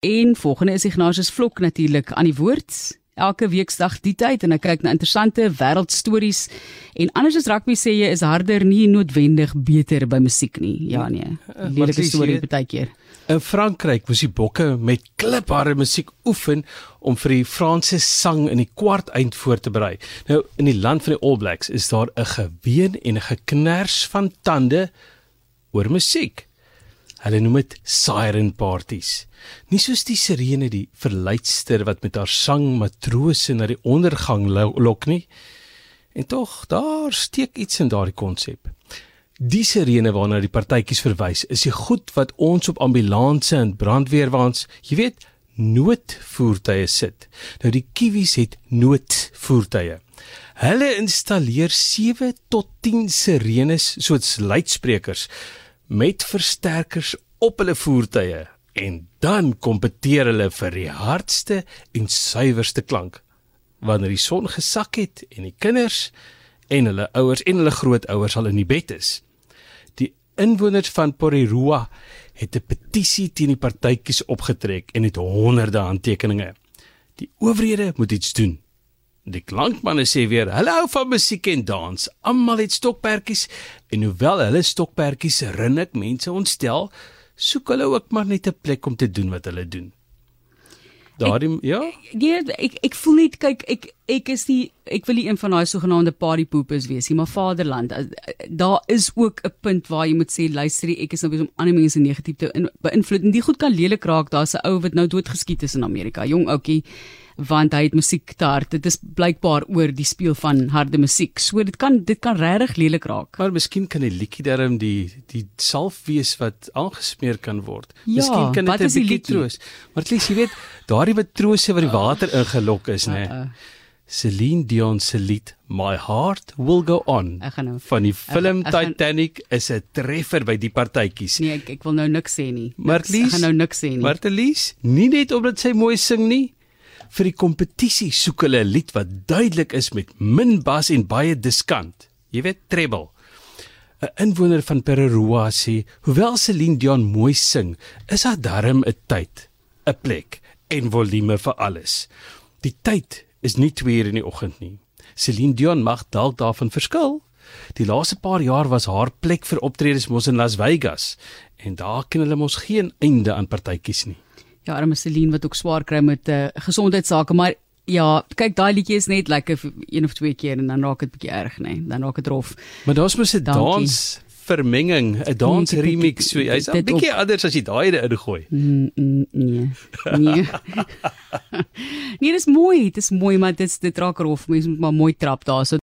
En volgende is Ignatius Vlok natuurlik aan die woord. Elke weeksdag die tyd en ek kyk na interessante wêreldstories. En anders as rugby sê jy is harder nie noodwendig beter by musiek nie. Ja nee. Eh, Lelike storie baie keer. In Frankryk moes die bokke met klipharde musiek oefen om vir die Franse sang in die kwart eind voor te berei. Nou in die land van die All Blacks is daar 'n geween en 'n geknars van tande oor musiek. Hulle noem dit siren parties. Nie soos die sirene die verleidster wat met haar sang matrose na die ondergang lok nie. En tog, daar steek iets in daardie konsep. Die sirene waarna die partytjies verwys, is die goed wat ons op ambulanse en brandweerwaans, jy weet, noodvoertuie sit. Nou die kiwis het noodvoertuie. Hulle installeer 7 tot 10 sirenes soos luidsprekers met versterkers op hulle voertuie en dan kompeteer hulle vir die hardste en suiwerste klank. Wanneer die son gesak het en die kinders en hulle ouers en hulle grootouers al in die bed is. Die inwoners van Porirua het 'n petisie teen die partytjies opgetrek en het honderde handtekeninge. Die owerhede moet iets doen. Die klankmanne sê weer, hulle hou van musiek en dans. Almal het stokperdjies en hoewel hulle stokperdjies rinnik mense ontstel, soek hulle ook maar net 'n plek om te doen wat hulle doen. Daardie ja? Nee, ek ek voel net kyk ek ek is nie ek wil nie een van daai sogenaamde party poopers wees nie, maar vaderland. Daar is ook 'n punt waar jy moet sê luister, ek is nou besig om ander mense negatief te beïnvloed. En die goed kan lelik raak. Daar's 'n ou wat nou doodgeskiet is in Amerika, jong ouetjie want hy het musiek te hard. Dit is blykbaar oor die speel van harde musiek. So dit kan dit kan regtig lelik raak. Maar miskien kan 'n liedjie darm die die salf wees wat aangesmeer kan word. Ja, miskien kan dit 'n bietjie troos. Maar least jy weet, daardie matrose wat die water ingelok is, nê. Nee. Celine Dion se lied My Heart Will Go On nou, van die film ek, ek Titanic gaan, is 'n treffer by die partytjies. Nee, ek ek wil nou niks sê nie. Maar ek gaan nou niks sê nie. Maar Elise, nie net omdat sy mooi sing nie, vir die kompetisie soek hulle 'n lied wat duidelik is met min bas en baie diskant. Jy weet treble. 'n Inwoner van Pererua sê, hoewel Celine Dion mooi sing, is daar darm 'n tyd, 'n plek en volume vir alles. Die tyd is nie 2 uur in die oggend nie. Celine Dion mag dalk daarvan verskil. Die laaste paar jaar was haar plek vir optredes mos in Las Vegas en daar ken hulle mos geen einde aan partytjies nie. Ja, arme Celine wat ook swaar kry met 'n uh, eh, gesondheidsake, maar ja, kyk daai liedjie is net lekker vir een of twee keer en dan raak dit bietjie erg, nê. Nee. Dan raak dit rof. Maar daar's mos 'n dans vermenging, 'n dans remix. So hy's 'n bietjie anders as jy daai erin gooi. Mm, mm, nee. Nee. nee, dis mooi, dis mooi, maar dit dit raak rof. Mens moet maar mooi trap daar. So